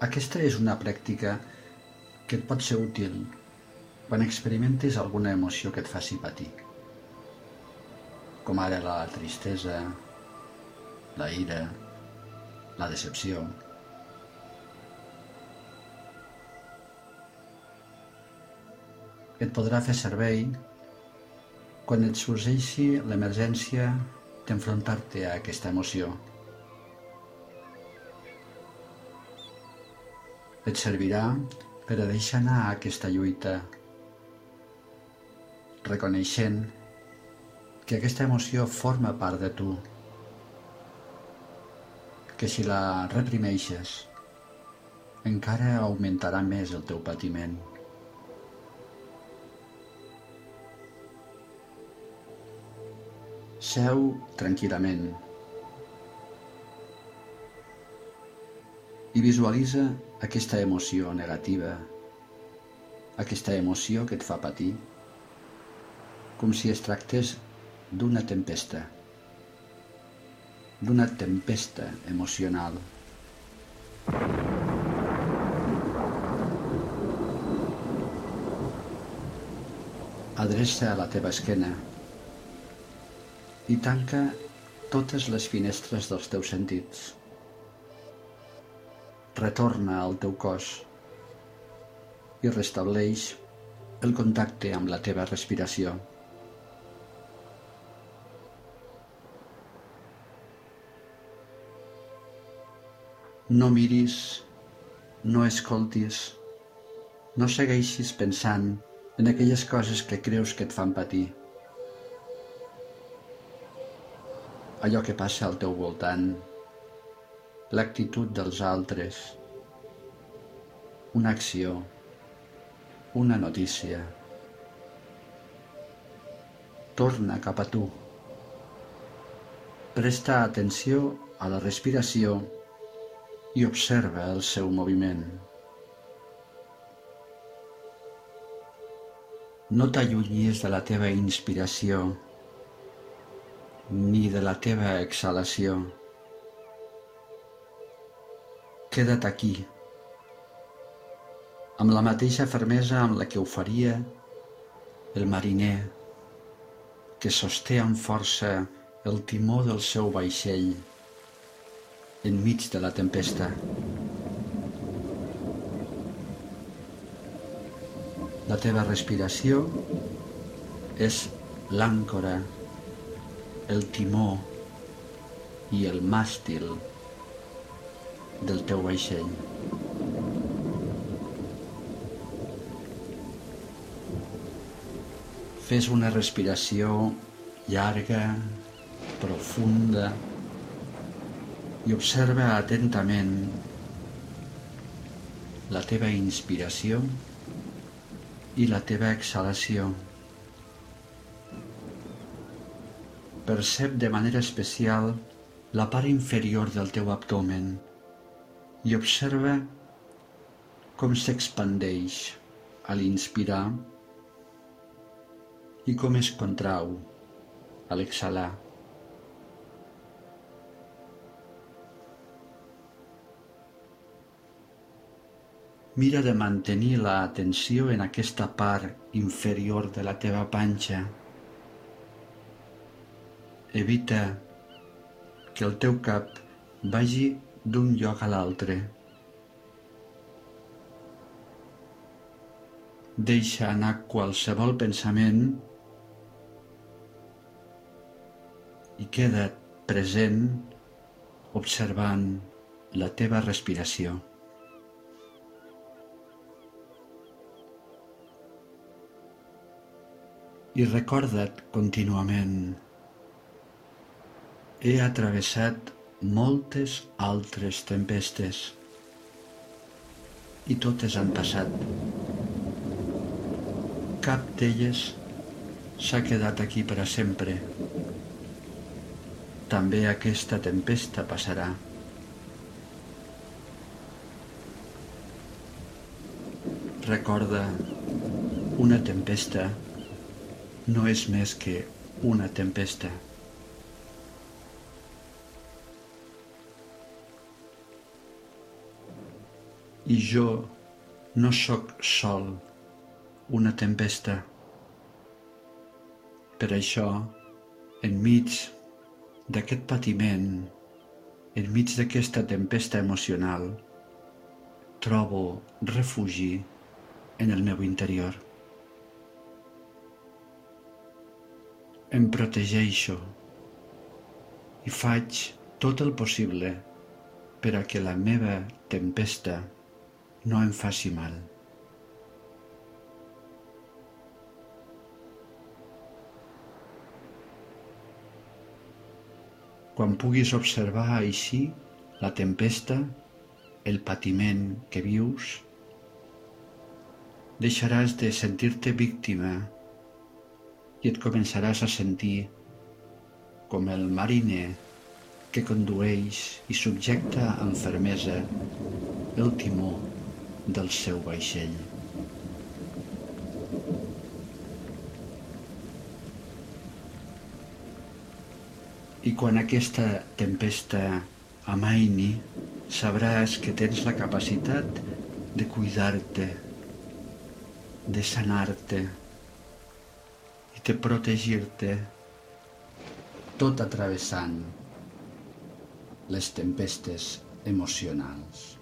Aquesta és una pràctica que et pot ser útil quan experimentes alguna emoció que et faci patir, com ara la tristesa, la ira, la decepció. Et podrà fer servei quan et sorgeixi l'emergència d'enfrontar-te a aquesta emoció. Et servirà per a deixar anar aquesta lluita, reconeixent que aquesta emoció forma part de tu, que si la reprimeixes encara augmentarà més el teu patiment. Seu tranquil·lament i visualitza aquesta emoció negativa, aquesta emoció que et fa patir, com si es tractés d'una tempesta, d'una tempesta emocional. Adreça a la teva esquena i tanca totes les finestres dels teus sentits. Retorna al teu cos i restableix el contacte amb la teva respiració. No miris, no escoltis, no segueixis pensant en aquelles coses que creus que et fan patir. allò que passa al teu voltant, l'actitud dels altres, una acció, una notícia. Torna cap a tu. Presta atenció a la respiració i observa el seu moviment. No t'allunyis de la teva inspiració ni de la teva exhalació. Queda't aquí, amb la mateixa fermesa amb la que ho faria el mariner que sosté amb força el timó del seu vaixell enmig de la tempesta. La teva respiració és l'àncora el timó i el màstil del teu vaixell. Fes una respiració llarga, profunda i observa atentament la teva inspiració i la teva exhalació. percep de manera especial la part inferior del teu abdomen i observa com s'expandeix a l'inspirar i com es contrau a l'exhalar. Mira de mantenir l'atenció en aquesta part inferior de la teva panxa Evita que el teu cap vagi d'un lloc a l'altre. Deixa anar qualsevol pensament i queda't present observant la teva respiració. I recorda't contínuament he atravessat moltes altres tempestes i totes han passat. Cap d'elles s'ha quedat aquí per a sempre. També aquesta tempesta passarà. Recorda, una tempesta no és més que una tempesta. I jo no sóc sol una tempesta. Per això, enmig d'aquest patiment, enmig d'aquesta tempesta emocional, trobo refugi en el meu interior. Em protegeixo i faig tot el possible per a que la meva tempesta no em faci mal. Quan puguis observar així la tempesta, el patiment que vius, deixaràs de sentir-te víctima i et començaràs a sentir com el mariner que condueix i subjecta amb fermesa el timó del seu vaixell. I quan aquesta tempesta amaini, sabràs que tens la capacitat de cuidar-te, de sanar-te i de protegir-te tot atravessant les tempestes emocionals.